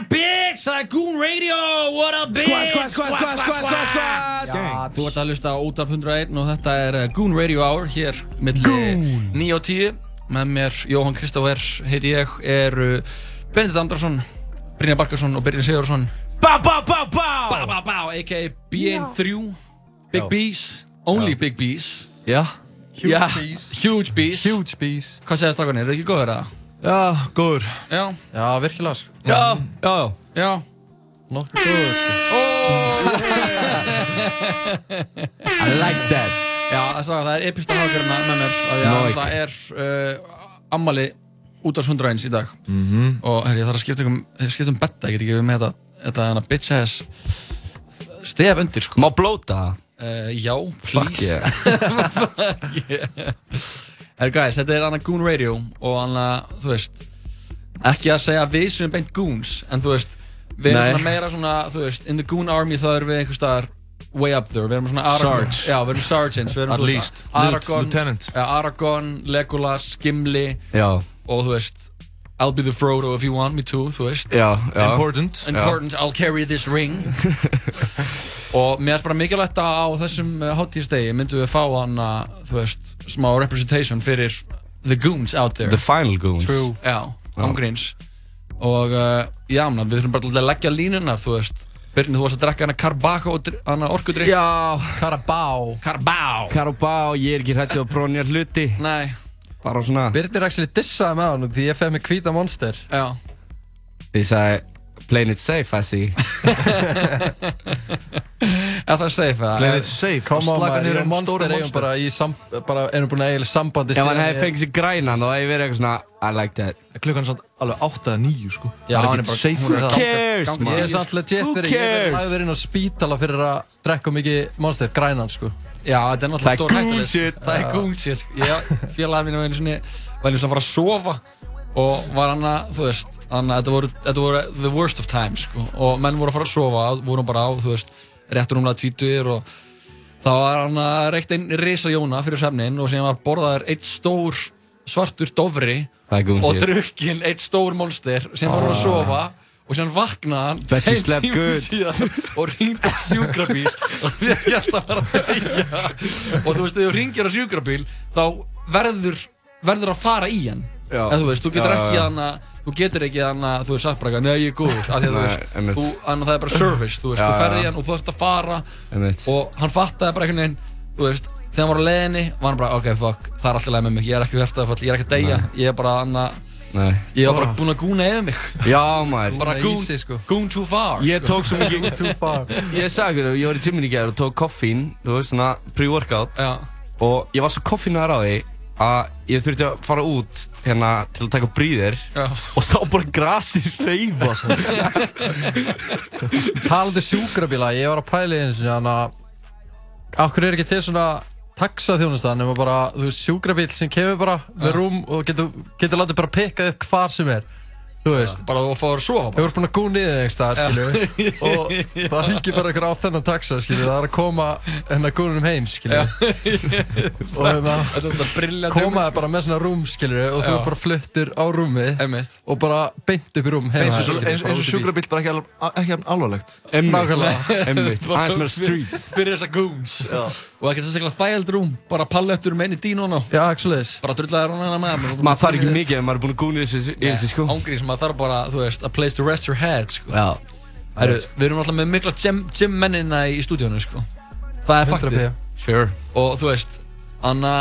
Yeah bitch, það er Goon Radio, what up bitch? Squad, squad, squad, squad, squad, squad Já, þú ert að hlusta á Útvarp 101 og þetta er uh, Goon Radio Hour hér milli 9 og 10 með mér Jóhann Kristófer heiti ég er Bendit Andarsson Brynjar Barkarsson og Birgir Sigursson Bá, bá, bá, bá. Bá, bá, bá, a.k.a. BN3 Big B's, only Big B's. Já. Huge Já. bees. Huge B's. Huge bees. Hvað segir strákunni, eru þið ekki góður að það? Já, góður. Já, Já, virkilega sko. Já, já, já. Já. Nokkuð góður sko. I like that. Já, það það er epista hafgjörna með mér af því að Nóik. það er uh, ammali út af 101 í dag. -hmm. og herri, ég þarf að skipta um, skipta um betta, ég get ekki við með þetta bitch ass stef undir sko. Má blóta? Uh, Já, Fuck please. yeah Herri guys, þetta er hana Goon Radio og hana, þú veist ekki að segja við sem beint goons en þú veist, við erum Nei. svona meira svona þú veist, in the goon army þá erum við einhver staðar way up there, við erum svona Aragorn. Já, við erum sergeants, við erum At veist, least. Aragorn, Lieutenant. ja, Aragorn, Legolas, Gimli Já, og þú veist I'll be the Frodo if you want me to, þú veist. Já, já. Important. Important, I'll carry this ring. Og mér finnst bara mikilvægt að á þessum uh, hátíðstegi myndum við fá hann að, þú veist, smá representation fyrir the goons out there. The final goons. True. Já, ámgríns og uh, já, við þurfum bara að leggja línunar, þú veist. Byrni, þú varst að drekka hana Carbaco, hana orkudrykk. Já, Carabao. Carbao Karabá, ég er ekki hrættið að brónja hluti. Nei, Bara svona Birnir actually dissaði með hann því ég fef mig hvíta monster. já Ég sagði Playing it safe, I see Er það safe, eða? Play it safe Come on Slaka og en monster eigum bara í sam, bara erum búin að eiginlega sambandi Ef hann hefði fengið sér grænan þá hefði ég verið eitthvað svona I like that Klukkan er samt alveg 8 eða 9 sko Já, Það hann er ekki bara- safe að það cares, man? Ég er samt legit Who fyrir, ég er lagður inn á spítala fyrir að drekka mikið monster, grænan sko. Já, þetta er Það náttúrulega er stór shit. Það er goon shit. sko. Ég, félagið mínu var einu svona, var einu svona að fara að sofa og var hann að, þú veist, hann að þetta voru, the worst of times, sko. Og menn voru að fara að sofa, voru bara á, þú veist, réttur umlega tvítuðir og þá var hann að reykta einn risa jóna fyrir svefnin og síðan var borðaður einn stór svartur dofri Það er og shit drukkin einn stór monster sem var að sofa og síðan vaknaði hann tímum good. síðan og ringdi á sjúkrabíl og því að ég ætla að vera að deyja og þú veist, þegar þú ringir á sjúkrabíl þá verður, verður að fara í hann Já. eða þú veist, þú getur Já, ekki já. hann að þú getur ekki hann að, þú veist, sagt bara nei, ég er góður af því að þú veist, þú, hann, það er bara service, þú veist, Já, þú ferði í hann og þú ert að fara Einmitt. og hann fattaði bara einhvern veginn, þú veist þegar hann var á leiðinni, var hann bara, ok, fuck það er alltaf leið með mig, ég er ekki verðt ég er ekki að deyja ég er bara, hann að, Nei. Ég var bara búinn að gúna yfir mig. Já, maður. Bara Svona easy, sko. goon too far Ég sko. tók svo mikið Too far. Ég sagði ykkur, ég var í gymmin í gerð og tók koffín Þú veist, svona pre-workout. Já, Og ég var svo koffínar á því að ég þurfti að fara út hérna til að taka bríðir já, og sá bara grasi reyfast Talandi sjúkrabíla, ég var að pæla í eins og hann að Akkur er ekki til svona taxaþjónusta nema bara, þú veist, sjúkrabíl sem kemur bara með rúm og getur, getur látið bara pikka upp hvar sem er. Þú veist, bara að fá að sofa Þú bara. ert búinn að gúna niður einhvers staðar, skilju og það hringir bara ykkur á þennan taxa, skilju það er að koma hennar gúnunum heim, skilju og hérna Þetta er þetta briljant koma það bara með svona rúm, skilju og þú bara fluttur á Einmitt. og bara beint upp í rúm heima Eins og sjúkrabíll bara ekki alvarlegt. Emmitt, aðeins meira street. Fyrir þessa goons Og ekki þess að þægild rúm Bara pallettur með enn í dínuna Já, ekki svoleiðis. Bara drullaði hún hana með Maður þarf ekki mikið ef maður er búinn að gúna yfir þessu- yfir þessu sko. Ángríns, maður þarf bara, þú veist, a place to rest your head sko. Já. Heru, Við erum alltaf með mikla gym, mennina í stúdíónu sko. Það er 100p. faktið Sure. Og þú veist, Anna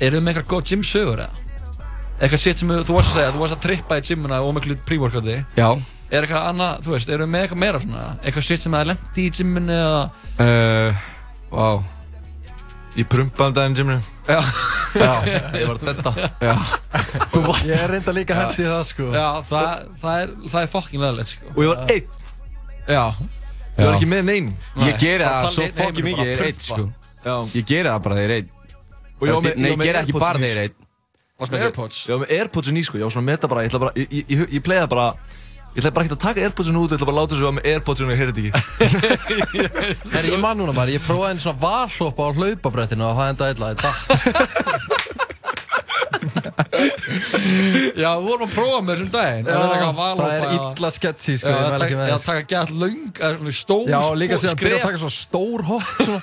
Eru þið með eitthvað góð gym sögur eða? Eitthvað shit sem þú varst að segja Þú varst að trippa í gymuna og miklu pre-workouti Já. Er eitthvað annað, þú veist, eru þið með eitthvað meira svona? Eitthvað shit sem það er lemt í gyminu eða uh, Wow Ég prumpaði um daginn gyminu Já, Já, Ég var að detta. Já. Þú varst ég er reynda líka hendi í það, sko. Já það, það er, það er fucking leðilegt sko. Og ég var einn. Já, Ég var ekki með neinn Ég geri bara það svo einn og mikið bara þegar ég er prumpa. sko. Já. Ég geri það bara þegar ég er Og ég með Nei, var ég með geri ekki Airpods bara þegar ég er eitt varst með Airpods Ég var með Airpodsin í sko, ég var svona að meta bara, ég ég, ætla bara ekki að taka Airpodsin út, ég ætla bara að láta þessu að með Airpodsin og ég heyrði ekki. Herri, ég man núna bara, ég prófaði einu svona varhloppa á hlaupabrettinu og það enda illa þetta Já, við vorum að prófa með þessum daginn. Að það er illa sketchy sko, Já, ég mæla ekki með já, þess. taka löng, eða svona stór Já, líka spor- síðan byrja að taka svona stór hopp svona.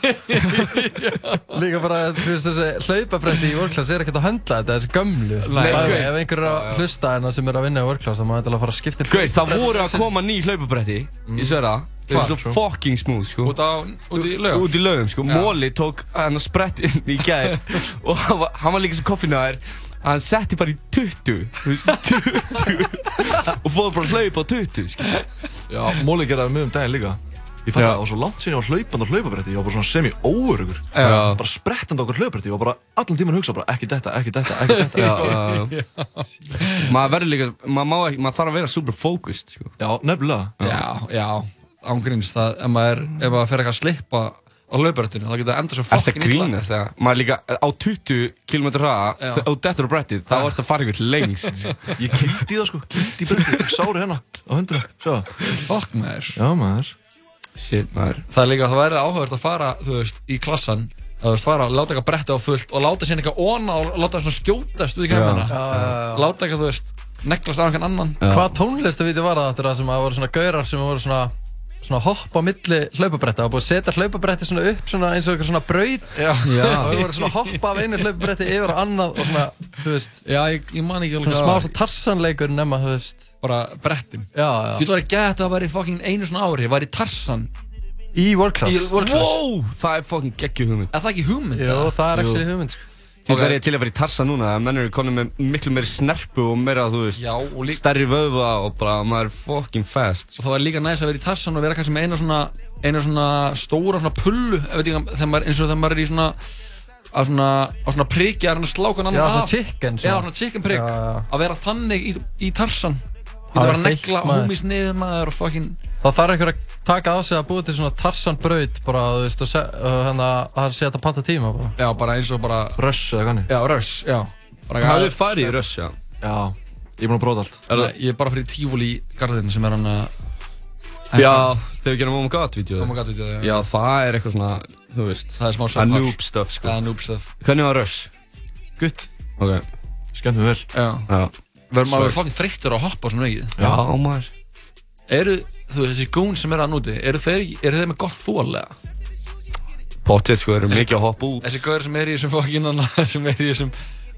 Líka bara, þú veist, þessi hlaupabretti í workclass er ekkert að höndla þetta, þessi gömlu. Nei, Ef- gaur. Ef einhver er að hlusta hérna sem er að vinna í workclass þá maður ætla að fara að skipta Gauð, það voru að koma ný hlaupabretti Ég sver það Þau eru svo fucking smooth, sko. Út á, út í lög Út í laugum, sko. Já. Móli tók hann að sprett inn í gæð Og hann var, hann var líka svo koffinaður Hann setti bara í 20 Þú veist, 20 Og fóð bara að hlaupa á 20, sko Já, Móli gerði það með um daginn líka. Ég fann Já. að það var svo langt sinni ég var hlaupand á hlaupabretti. Ég var bara svona semi-óörugur Já. Bara sprettandi á okkur hlaupabretti. Ég var bara allan tíman að hugsa bara ekki þetta, ekki þetta, ekki þetta Já, já, já Maður verður líka, maður má ekki, maður þarf að vera super focused, sko. Já, nefnilega. Já, já, ángríns það, ef maður, ef maður fer eitthvað að slippa á hlaupbrettinu, þá getur það enda svo að fucking illa. grínast maður líka á 20 km hraða þú dettur á brettið þá ertu að fara ykkur lengst. Ég kýldi í það sko, bretti Ég sári hérna á hundra, sjá Fuck maður. Já maður Shit maður Það er líka, það væri áhugavert að fara, þú veist, í klassan, að þú veist, fara, láta eitthvað bretti á fullt og láta síðan eitthvað óna og láta það svona skjótast út í kemina. Láta eitthvað, þú veist, neglast á einhvern annan. Hvað tónlistavíti var það aftur það sem að voru svona gaurar sem voru svona svona hopp á milli hlaupabretta og búið að setja hlaupabretti svona upp svona eins og eitthvað svona braut. Já. og þau voru svona hoppa af einu hlaupabretti yfir á annað og svona, þú veist Já, ég, ég man ekki alveg svona smá svona tarsanleikur nema, þú veist. Bara brettin. Já, Þú já það væri gett að það væri fucking einu svona ári, væri Tarsan. Í workclass í workclass. Wow, það er fucking geggju hugmynd. Er það ekki hugmynd? Eða? það er actually hugmynd okay. ég til að vera í tarsa núna að menn eru konið með miklu meiri snerpu og meira, þú veist Já, og líka- stærri vöðva og bara maður er fucking fast. Og það var líka næst að vera í Tarsan og vera kannski með eina svona, eina svona stóra svona pullu, ef veit ekki, þegar maður, eins og þegar maður er í svona, að svona, á svona prikja, að sláka hann Já, annan svona chicken Já, svona chicken prigg. Já, já. Að vera þannig í, í Tarsan. Þú Það getur er bara að negla feitt, maður. homies niður maður og fucking, Þá þarf einhver að taka á sig að búa til svona tarsanbraut bara, þú veist, og, og hérna að það að panta tíma bara já, bara eins og bara, Rush eða kanni já, rush, já. Bara Hafið þið farið í Russia? Já, ég er búinn að prófa allt Nei, Ég er bara fyrir tífúli í garðinu sem er hann að... Já, þegar við gerum Oh My God-vídeó Oh god, veitu, já. Já, það er eitthvað svona, þú veist Það er smá að subpar. noob stuff, sko Það er noob stuff. Hvernig var Rush? Gutt, Ok, skemmt mér vel Já. já Verður maður Eru, þú veist, þessi gún sem er að núti, eru þeir, eru þeir með gott þólega? Pottið, sko, eru mikið að hoppa út Þessi gauður sem er í þessum anna, sem er í þessum,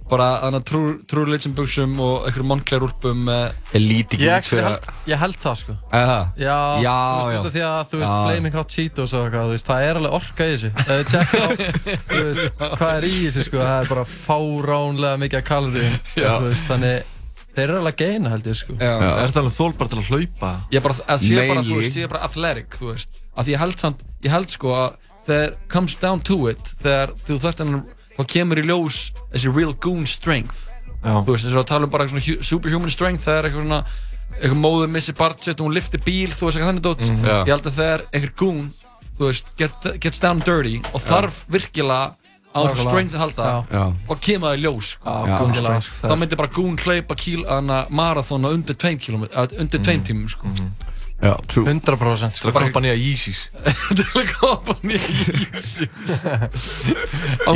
bara, að true religion buksum og einhverjum Moncler úlpum með, Ég líti ekki Ég, fyrir held, ég held það sko það? Já, Já, þú veist, já. því að þú veist, Já. Flaming Hot Cheetos og eitthvað, þú veist, það er alveg orka í þessu Ef þið tjekka á, þú veist, hvað er í þessu sko, það er bara fáránlega mikið. Þú veist, þannig, þeir eru alveg geina held ég sko. Já, Er þetta alveg þólbar til að hlaupa? ég bara, að sé bara, þú Mainly. veist, ég er bara athletic, þú veist, að því ég held samt, ég held sko að þegar comes down to it, þegar þú þarft enn, þá kemur í ljós þessi real goon strength, Já, þú veist, þess að tala um bara svona hu- superhuman strength, það er eitthvað svona, eitthvað móður missi barn sitt og hún liftir bíl, þú veist, eitthvað þannig dót, Já. ég held að þegar einhver goon, þú veist, get, gets down dirty og þarf virkilega á strength að halda, Já. Já og kemur það í ljós, sko. Já, Já. þá myndi bara gún marathon á undir 2 km, undir 2 tímum, sko. Já, true 100% til sko að kompa nýja Yeezys til að koma nýja Jesus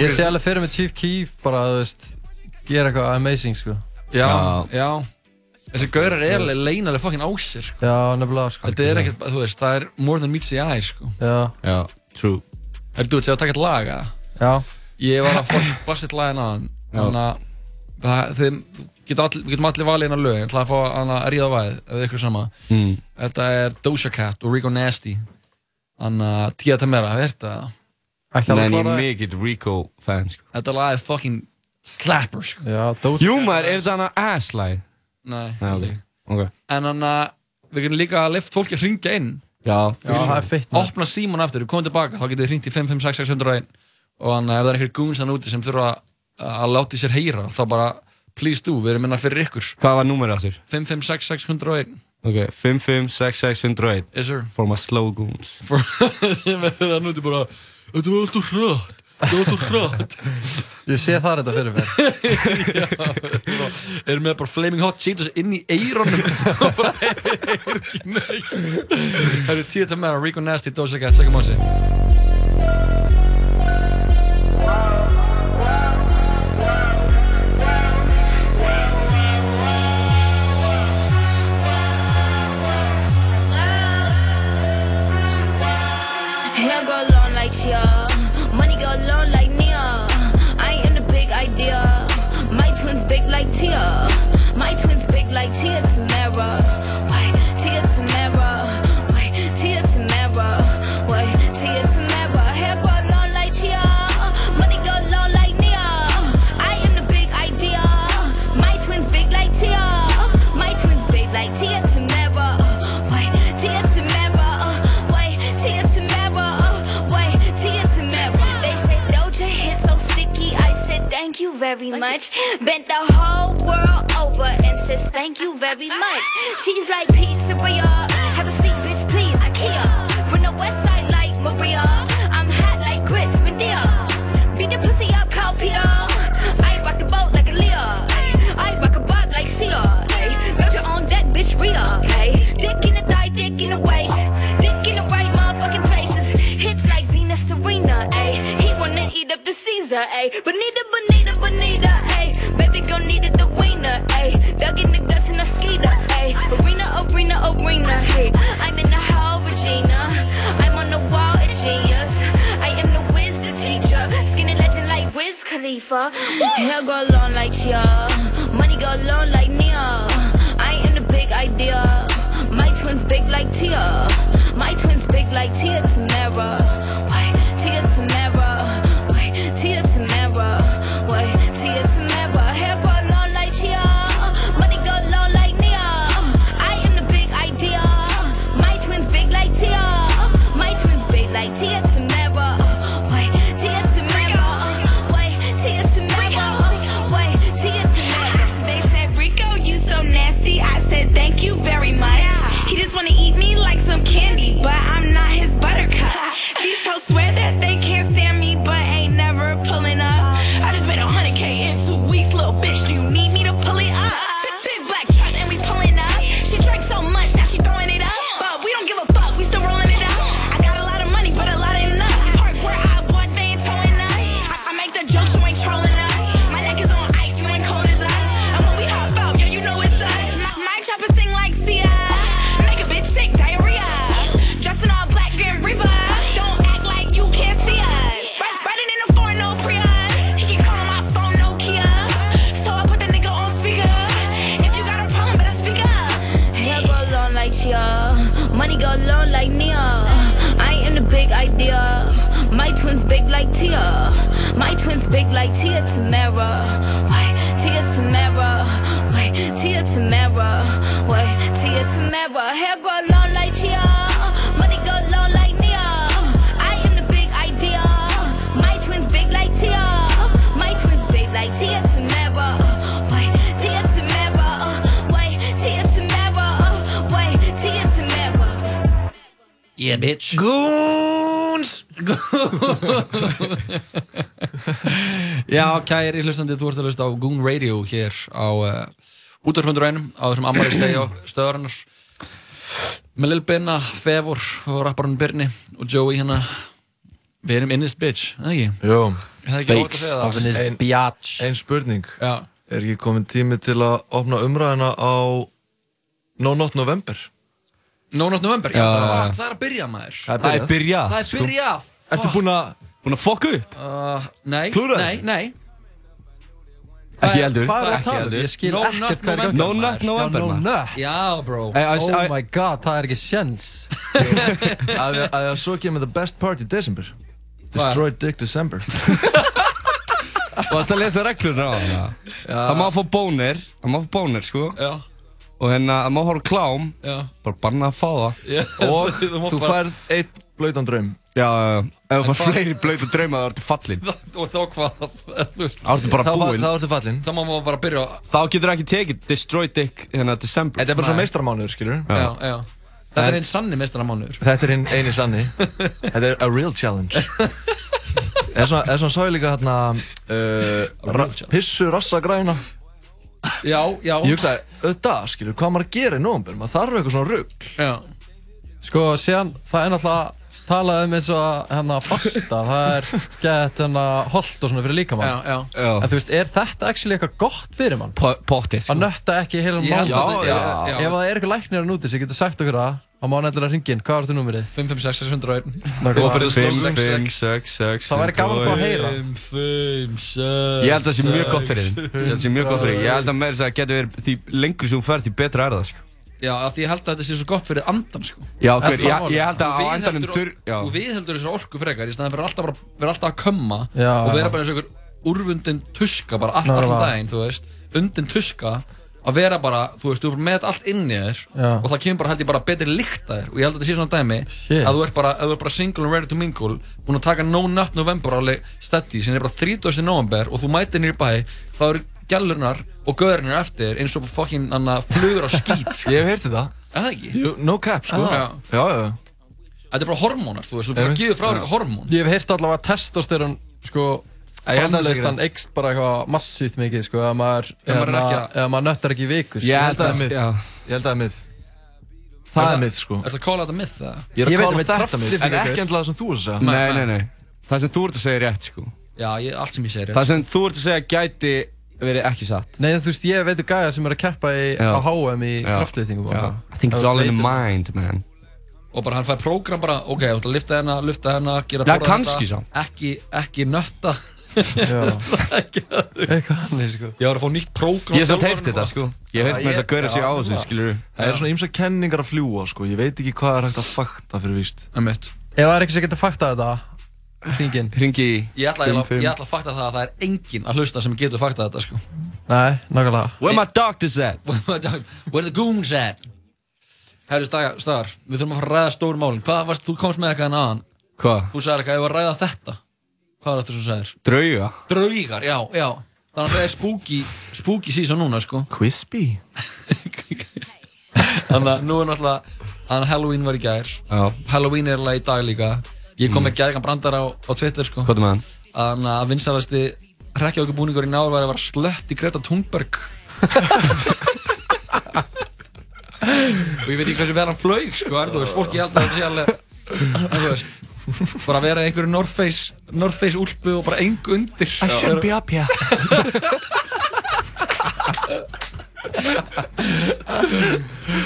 Ég sé alveg fyrir með Chief Keef bara, veist, gera eitthvað amazing sko já, Já. já þessi gaurar er alveg leinalega fucking á sér sko. Já, nefnilega sko þetta er ekkert, þú veist, það er more than meets the eye sko. Já, Já, true er þú ég á að taka eitt lag eða? já, ég var að fucking blassa eitt lagin aðan þannig að það- þið getum allir, getum allir valið eina lög. Ég ætla að fá að ríða á væð þið ykkur sama. Mm. þetta er Doja Cat og Rico Nasty. Þannig að hefur þetta ekki Nei, alveg en ég er klára mikill Rico fan, sko. Þetta lag er fucking slapper sko. Já, Doja Jú, maður, er þetta hana ass-lag? Nei, Nei, ok. ekki. Ok. En þannig að við getum líka að lift fólki að hringja inn. Já, Já, fyrir það svo er feitt opna síman aftur, við komum tilbaka þá getið þið hringt í 55661 og þannig að ef það er einhver goons þannig úti sem þurfa að láta í sér heyra þá bara please do, við erum minna fyrir ykkur. Hvað var númerið áttur? 55661 Ok, 556601 yes sir. For my slow goons. For- ég með það núti bara þetta var alltaf hratt þetta var alltaf hratt. Ég sé það þetta fyrir mér. Erum með bara flaming hot cheetos inn í eironum og bara heyr ekki neitt. Það eru tíu til meira Rico Nasty, Doja Cat, Second thank you very much. She's like pizzeria. Have a seat, bitch, please. IKEA. From the west side like Maria. I'm hot like grits, Medea. Beat the pussy up, Carl Peter. I rock the boat like a Leah. I rock a bob like Sia. Build your own deck, bitch, Rhea. Dick in the thigh, dick in the waist. Dick in the right motherfucking places. Hits like Venus Serena. Ay, he wanna eat up the Caesar. Ay, Bonita, Bonita, Bonita. Khalifa. Hair go long like Chia. Money go long like Nia. I am the big idea. My twins big like Tia. Yeah, bitch. Goons! Já, kæri hlustandi, þú ert að hlusta á Goon Radio hér á uh, útvarfundurænum á þessum ammælistegi á stöðarinnar með Lil Binna, Fevor og rapparinn Birni og Joey hérna við erum in this bitch, eða ekki? Jó, Er is Ein- ein spurning Já, Er ekki komin tími til að opna umræðina á No Not November? No Not November, já, Já. það, var, það er að byrja maður. Það er byrjað. Það er byrjað Ertu búin að Búin að fokka upp? Uh, Nei, Klúðraði? nei, nei. Ekki heldur. Hvað er að Ekki tala um? heldur. Ég skil No ekkert Nut hvað er gangi. No Nut November Já, no maður. nut Já, bro Eh, I- Oh I- my god, það er ekki sjens að að- að svo kemur the best part í December Destroy Dick December. Þú varst að lesa reglurna á hana? Það má fá bónir Það má fá bónir sko. Já, Og hérna Það má horfa á klám já. Bara banna að fá það. Já. og þú færð einn blöytan draum. Já. Ef þú fær fleiri blöyt og drauma Það ertu fallin Og þá hvað, Það ertu bara þá, búinn. þá ertu fallinn. Þá má maður bara byrja Þá getur ekki tekið Destroy Dick Hérna December. Þetta er bara svo meistramánuður, skilur Já, já Þetta er einn sanni meistaramánuður Þetta er hinn eini sanni. Þetta er a real challenge. Er svona, er svona ég líka hérna uh, Pissu rassa græna Já, já. Ég hugsaði, auðvitað, skilur, hvað maður að gera í nóvambur Maður þarf eitthvað svona rugg Já, Sko, síðan, það er náttúrulega talaði um eins og að hérna fasta, það er gett hérna holt og svona fyrir Já, líkamann. já. Já. En þú veist, er þetta actually eitthvað gott fyrir mann? Po- Pottið, sko. Að nötta ekki mánuð? að þetta- já, já, Ef það er eitthvað læknir að núti sem getur sagt okkur það, þá má hann endilega hringin. Hvað er þetta númerið? 556 601 Og fyrir Fimm, slóðum fimm, sex, sex Það væri gaman að fá að heyra. 5, 5, 6 Ég held að það sé mjög gott fyrir þið Ég held að það sé mjög gott fyrir þið Ég held að meira þess að getur verið Því lengur sem þú ferð því betra er það sko Já, af því ég held að þetta sé svo gott fyrir andan sko Já, Er hver, ég, málið? ég held að á viðheldur- þurr Þú viðheldur þessu orku frekar í staðan fyrir alltaf bara, vera alltaf að kömma Já, og vera bara eins og einhver úrvundin tuska bara Nákvæmlega. allan daginn, þú veist undin tuska að vera bara, þú veist, þú er með allt inni í þér Já. og það kemur bara held ég bara betri lykt að þér og ég held að þetta sé svona dæmi Shit. að þú ert bara, ert bara single and ready to mingle búin að taka No Nut November alveg steady sem er bara 30. november og þú mætir nýri bæ þá eru gælurnar og göðurnir eftir eins og fucking anna, flugur á skít Ég hef heyrt þetta. er það ekki? Jú, No cap, sko. Já. Já, já. Þetta er bara hormónar, þú veist, þú er bara að gefa frá þér hormón Ég hef heyrt allavega að testosterón, sko, Ég held að það sé framleiðslan ekki eykst bara eitthvað massíft mikið, sko, ef maður, Ef maður er ekki að- ef maður nöttar ekki í viku, sko. ég held það er að mitt. já. Ég held að það er mið. Það er mið, sko. Ertu að kóla þetta myth það? Ég er Ég að veit kalla um eitt þetta mið, en ykkur. ekki endilega það sem þú ert að segja. Nei, Nei, nei. Það sem þú ert að segja er rétt sko Já, ég, allt sem ég segir Það sem þú ert að segja gæti verið ekki satt. Nei, þú veist, ég veit um gæja sem er að keppa í, á HM í eitthvað. I think it's all in the mind, man. Og bara hann fær prógram bara, ok, þú ætla að lifta hennar, lifta hennar, gera Já, borða kannski þetta, samt. Ekki, ekki nötta. Eitthvað sko. Ég var að fá nýtt prógram Ég hef samt heyrt þetta sko. Ég hef heyrt með þess að gauðra sig á þessu, skilur Það er svona ýmsa kenningar að fljúa, sko. Ég veit ekki hvað er hægt að fakta fyrir víst. Ef það er ekki sem getur faktað þetta, hringin. Hringi í Ég ætla, ég, fimm. ég ætla að fakta það að það er enginn að hlusta sem getur fakta þetta sko Nei, nákvæmlega. Where my doctor's at? Where the goons at? Herri Stagar, Stagar, við þurfum að fara að ræða stór málin Hvað varst, þú komst með eitthvað en aðan Hvað? Þú sagði eitthvað, ég var að ræða þetta Hvað var þetta sem þú sagðir? Drauga? Draugar, já, já Þannig að það er spooky, spooky season núna sko Quispy? Þannig að nú er náttúrulega Þannig að Halloween var í gær Já Halloween er alveg í dag líka Ég kom með gæðgan brandar á, á Twitter sko. Hvað er hann? Þannig að vinsarasti Rekkja okkur búningur í náður var að vera slött í Greta Thunberg. Og ég veit ekki hversu verð hann flög sko en þú veist, fólki held að þetta sé alveg þú veist bara að vera í einhverju North Face North Face úlpu og bara engu undir. I Shouldn't be up here.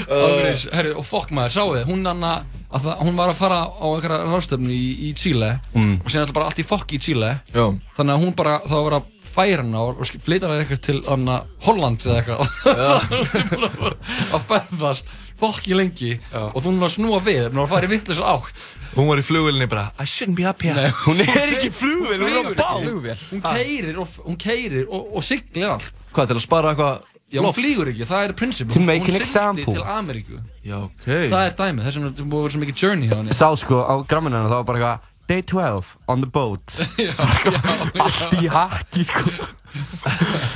Ágreis, herru, og fokk maður, sáu þið, hún anna að það, hún var að fara á einhverja ráðstöfnu í, í Chile Mm. og síðan alltaf bara allt í fokki í Chile Já. þannig að hún bara, þá var að færa hana og, og flytja hana eitthvað til anna, Holland eða eitthvað að ferðast fokki lengi og þú var að snúa við, hún var að fara í vittlis átt Hún var í flugvölinni bara, I shouldn't be up here. Nei, Hún er ekki flugvél, hún er á flýgur bá ekki. Flugvél. hún keirir og, og, og siglir allt Hvað, til að spara eitthvað Já, hún flýgur ekki, það er prinsip. To Hún- example. til Ameríku. Já, ok. Það er dæmið, þess vegna búið að vera svo mikið journey hjá henni. Sá sko á gramminu hennar, það var bara eitthvað Day 12, on the boat. Allt í haki sko.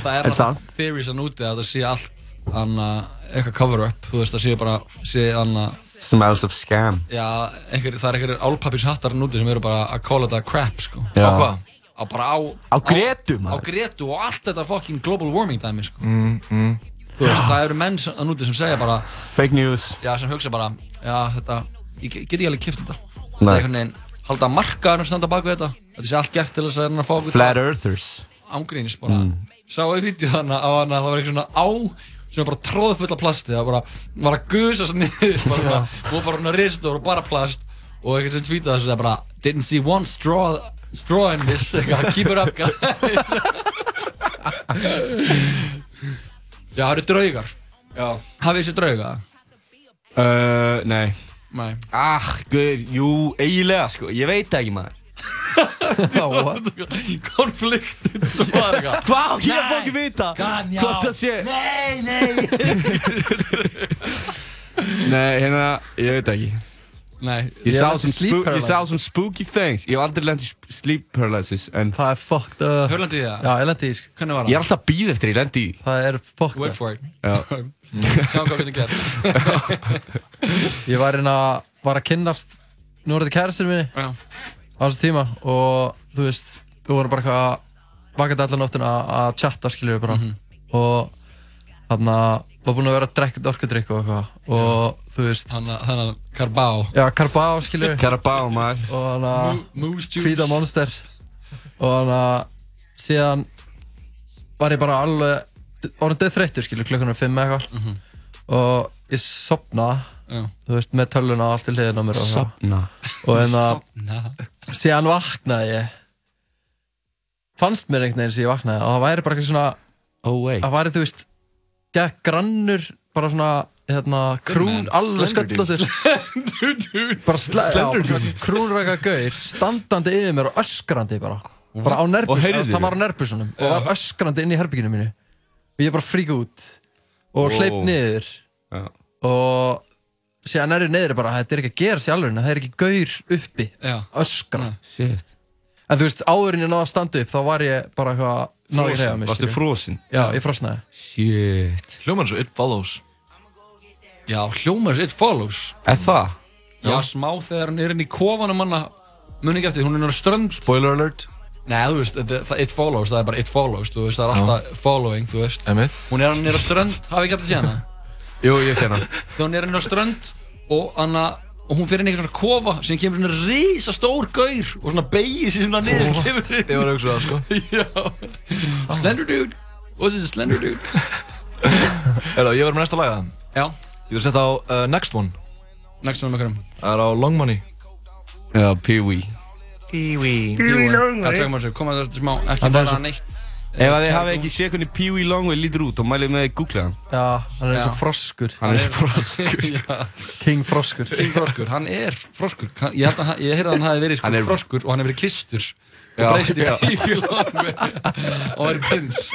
Það er samt. theories að núti að það sé allt anna, eitthvað cover up, þú veist, það sé bara sé anna, Smells of scam. Já, einhver, það er einhverjir álpappis hattar núti sem eru bara að call þetta crap, sko. Á hvað? Á bara á Á Gretu, á, á. Gretu og allt þetta fucking global warming dæmi, sko. Mm, mm. þú veist, það eru menn að núti sem segja bara Fake news. Já, sem hugsa bara, já, þetta ég get get ég alveg kipt þetta? Það er einhvern veginn, halda markaðurinn standa bak við þetta. Þetta sé allt gert til þess að að fá okkur Flat Earthers. Ángríns bara. Sá ég vídeo þannig á hana það var eitthvað svona á sem var bara tróð full af plasti. Það bara var að gusa svo niður bara og bara svona ristur og bara plast og eitthvað sem þessu það bara didn't see one straw straw in this keep it up já, það eru draugar? Já. Hafið þessi drauga? Uh, nei. Nei. Ah, guður, jú, eiginlega sko. Ég veit það ekki maður. Konfliktið svo var eitthvað Hvað, ég fór ekki vita. Kann, já. Hvort það sé. Nei, nei. Nei, hérna, ég veit það ekki nei, Ég Ég sá ég sá some spooky things. Ég hef aldrei lent í sleep paralysis En Það er fucked up. hörlandi í það? Já, ég lendi í, hvernig var ég er það? alltaf að býða eftir ég lent í. Það er fucked wait up. for it. Já. Sjáum hvað við getum gert Ég var hérna, var að kynnast núrið kærastir minni já. á þessu tíma og þú veist, við vorum bara eitthvað að vakandi allar nóttina að chatta skiljum við bara og þarna var búin að vera að drekka orkudrykk og eitthvað. Og þú veist Þannig að Carbao Já, Carabao, skilur Carabao maður. Og hann að Moose Juice. Hvíta Monster. Og hann að Síðan var ég bara alveg Orðin döð þreyttur, skilur, klukkan er fimm eða eitthvað. Og ég sopna Já. Þú veist, með tölvuna og allt til hliðin á mér. Sopna Og en að Sopna Síðan vaknaði ég. Fannst mér einhvern veginn sem ég vaknaði Og það væri bara eitthvað svona Oh wait. Það væri, þú veist Gekk grannur Bara svona Hérna, krún, alveg Slender sköllóttur bara sle, já, krúnræka gaur standandi yfir mér og öskrandi bara. Bara á heyrðir það var á nerbusunum og var öskrandi inn í herbygginu mínu. Og ég bara frík út og Wow. hleyp niður. Já. og síðan er ég niður bara þetta er ekki að gera sér alveg það er ekki gaur uppi. Já. Öskra Shit. En þú veist áðurinn ég náði að standa upp þá var ég bara náði ég reyða mig Varstu skilju. frosin? já ég frosnaði. Shit. Hljóman svo It Follows Já, hljómar It Follows. Er það? Já, smá þegar hann er inn í kofanum manna Muni ekki eftir, hún er náttúrulega strönd. Spoiler alert. Nei, þú veist, þetta- það- It Follows, það er bara It Follows Þú veist, það er alltaf following, þú veist. Emmett Hún er hann er á strönd, hafi ekki alltaf séð hana? Jú, ég sé hana. Þegar hún er hann á strönd og, hana, og hún fyrir inn í eitthvað svona kofa sem kemur svona risa stór gaur og svona beigir sér svona niður kemur Ég var að það sko. Já. Slender dude. What's this slender dude? Erða, ég var með næsta laga það Já, Ég vil setja á uh, Next One. Næst svona með hverjum? Það er á Long Money. Já, Pee-wee. Pee-wee Já, tjekkum að þessu, koma þetta smá, ekki fara neitt Ef að þið hafi ekki séð hvernig Pee-wee Longway lítur út og mælið með að googla hann. Já hann er eins og froskur. Hann er froskur. Já, king froskur. King Froskur, hann er froskur. Ég, held að ég heyrði að hann hafi verið sko er- froskur og hann hefur verið klistur. Já, og breyst í já. bífjölong og er prins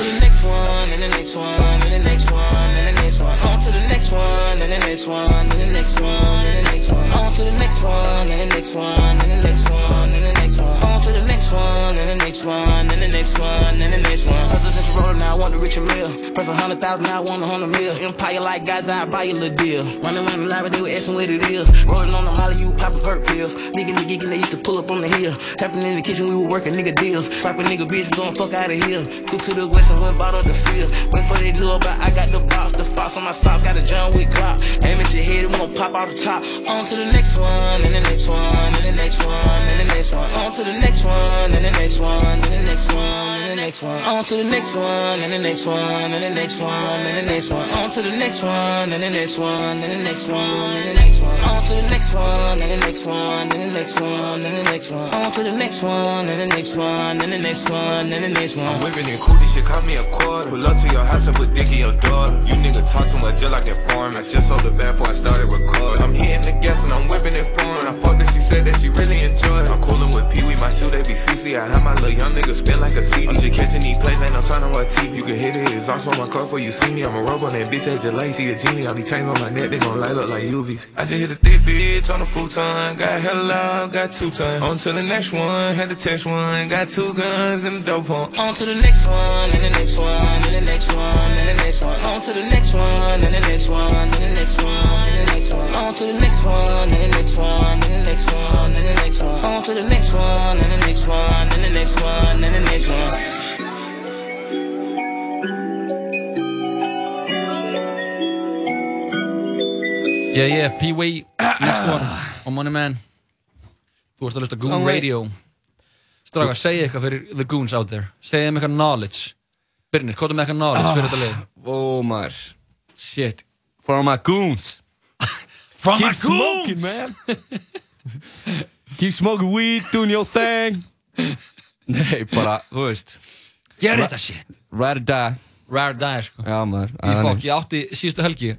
to the next one, and the next one, and the next one, and the next one. On to the next one, and the next one, and the next one, and the next one. On to the next one, and the next one, and the next one, and the next one. On to the next one, and the next one, and the next one, and the next one. Now I want the Richard Mill. Press a hundred thousand, now I want a hundred mil. Empire like guys, I buy you a little deal. Running around the library, they were asking what it is. Rolling on the molly, you poppin' perk pills. Nigga, nigga, nigga, they used to pull up on the hill. Tapping in the kitchen, we were working nigga deals. Rapping nigga bitch, going fuck out of here. Took to the west and went bought up the field. Wait for they little, but I got the box, the fox on my socks, got a John Wick clock. Aim at your head, it won't pop out the top. On to the next one, and the next one, and the next one, and the next one. On to the next one, and the next one, and the next one, and the next one. On to the next one, and the next one, and the next one, and the next one. On to the next one, and the next one, and the next one, and the next one. On to the next one, and the next one, and the next one, and the next one. On to the next one, and the next one, and the next one, and the next one. Whipping and cool, this shit cost me a quarter. Pull up to your house and put dick in your daughter. You nigga talk too much just like inform. I just sold the bad before I started recording. I'm hitting the gas and I'm whipping it for her. I fucked her, she said that she really enjoyed it. I'm coolin' with Pee Wee, my shoe they be CC. I have my little young nigga spin like a CD. I'm just catching these plays, ain't no time watch TV. You can hit it, it's also my car before you see me. I'm a robot, that bitch ain't just like she a genie. I be chains on my neck, they gon' light up like UVs. I just hit a thick bitch on a futon. Got hella loud, got two ton. On to the next one, had to text one. Got two guns and a dope pump. On to the next one, and the next one, and the next one, and the next one. On to the next one, and the next one, and the next one, and the next one. On to the next one, and the next one, and the next one, and the next one. On to the next one, and the next one, and the next one, and the next one. Yeah, yeah, Pee-wee, next one. Og Money Man. Þú ert að hlusta Goon. Radio. Stráka, segja eitthvað fyrir the goons out there. Segja þeim eitthvað knowledge. Birnir, hvað er með eitthvað knowledge fyrir þetta lið? Ó maður. Shit. For my goons. From Keep smoking man. Keep smoking weed Doing your thing. Nei, bara, þú veist. Gerð þetta shit. Ride or die. Rare die, sko. Já maður. Ég fokk, ég átti síðustu helgi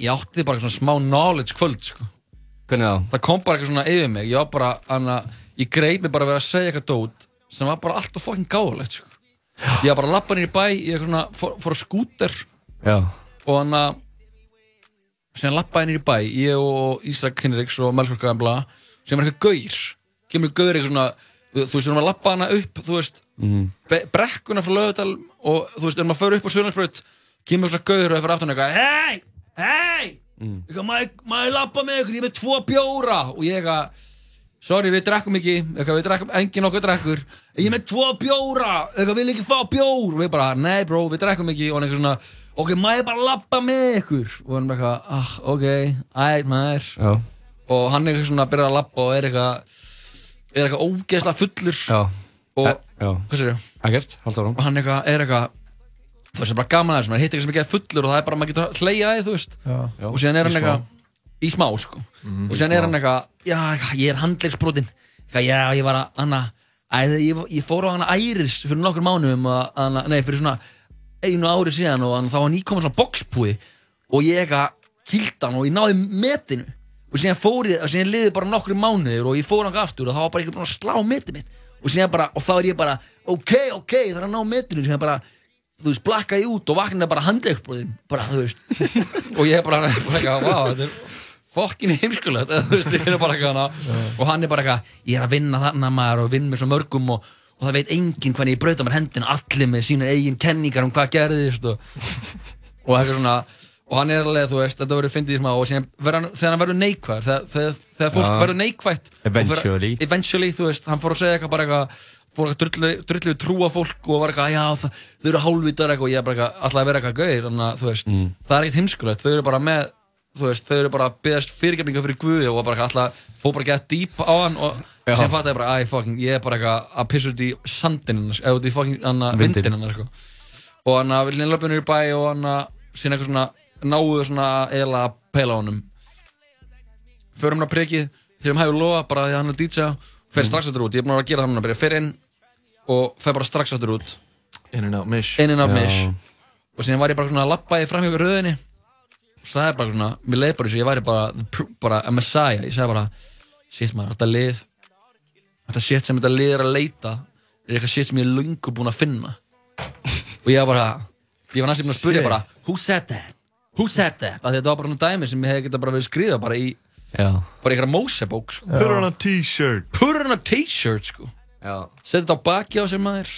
Ég átti bara svona smá knowledge kvöld, sko. Hvernig þá? Það kom bara eitthvað svona yfir mig. Ég var bara, anna, ég greip mig bara að vera að segja eitthvað dót sem var bara allt og fokkin gáðulegt, sko. Ég var bara að lappa nýr í bæ Ég svona, fór, fór á skúter. Já. Og hann að síðan lappaði nýr í bæ ég og Ísak Hinriks og Melkur Gamla sem er eitthvað gaur. Kemur gaur eitthvað svona þú þú veist, við erum að lappa hana upp þú veist, be- brekkuna frá Lögudal og þú veist, erum að föra upp á Sjölandsbröð kemur svona gaur og er fyrir aftan eitthvað hei, hei, eitthvað, maður lappa með ykkur, ég er með tvo bjóra. Og ég eitthvað sorry, við drekkum ekki, eitthvað, við drekkum, enginn okkur drekkur. Ég er með tvo bjóra, eitthvað, vil ekki fá bjór. Og við bara, nei bró, við drekkum ekki. Og hann eitthvað svona, ok, maður bara lappa með ykkur. Og hann eitthvað, ah, ok æt maður. Já. og hann eitthvað svona byrjar að lappa og er eitthvað er eitthvað ógeðslega fullur. Já. og, Já. hvað sér ég? Ekkert, halda áram. og hann eitthvað, er eitthvað það er bara gaman aðeins, maður hittir eitthvað sem ekki að fullur og það er bara, maður getur hleyja því, þú veist. Já. og síðan er hann eitthvað í smá, sko. Og síðan er hann eitthvað, já, ég er handleiksbrotin eitthvað, já, ég var að, hana æ, ég, ég fór á hana Æris fyrir nokkur hana, nei, fyrir svona einu ári síðan og hann, þá var nýkominn svona boxpúi og ég eitthvað kýlt hann og ég náði metinu. Og síðan fór ég, og síðan liði bara nokkru mánuður og ég fór hann aftur og þá var bara þú veist, blakka ég út og vaknaði bara handleiksbrotin, bara, þú veist. Og ég er bara, bara eitthvað, wow, þetta er fokkin heimskulegt, þú veist, ég er bara eitthvað og hann er bara eitthvað, ég er að vinna þarna maður og vinn með svo mörgum og, og það veit enginn hvernig ég brauta mér hendina, allir með sína eigin kenningar um hvað gerðist og, og eitthvað svona og hann er alveg, þú veist, þetta verður fyndið smá og síðan hann, þegar hann verður neikvæður þegar, þegar, fólk verður neikvætt Eventually. eventually, þú veist, hann fór að segja eitthvað bara eitthvað fór að drullu, trúa fólk og var eitthvað, já, þau eru hálfvitar eitthvað. Og ég er bara eitthvað, alltaf að vera eitthvað gauðir þannig að, þú veist, það er ekkert heimskulegt. Þau eru bara með, þú veist, þau eru bara að byggast fyrirgefninga fyrir Guði og bara eitthvað alltaf fór bara að geta dýp á hann og Já. sem fatt ég bara, æ, fucking, ég er bara eitthvað að pissa út í sandin hennar, eða út í fucking hana, Vindinn. vindin hennar, sko. Og hann að vilja löpunir í bæ og hann að síðan eitthvað svona, náðu svona eða að peila á honum. Förum hann að prikið þegar hann hefur lofa bara því að hann er DJ fer strax aftur út, ég er búin að gera það núna bara fer inn og fer bara strax aftur út. In and out mish. Inn inn á Já. mish. Og síðan var ég bara svona að lappa í framhjóku röðinni. Og það er bara svona, mér leið bara eins og ég væri bara, bara a messiah, ég sagði bara shit maður, þetta lið þetta shit sem þetta lið er að leita er eitthvað shit sem ég er lungu búinn að finna. Og ég var bara ég var næstum búinn að spyrja bara who said that, who said that? Af því þetta var bara svona dæmi sem ég hef geta bara verið skrifa bara í, Já. bara í eitthvað Mosebók sko. Put on a t-shirt. Put on a t-shirt sko. Setja þetta á baki á sér maður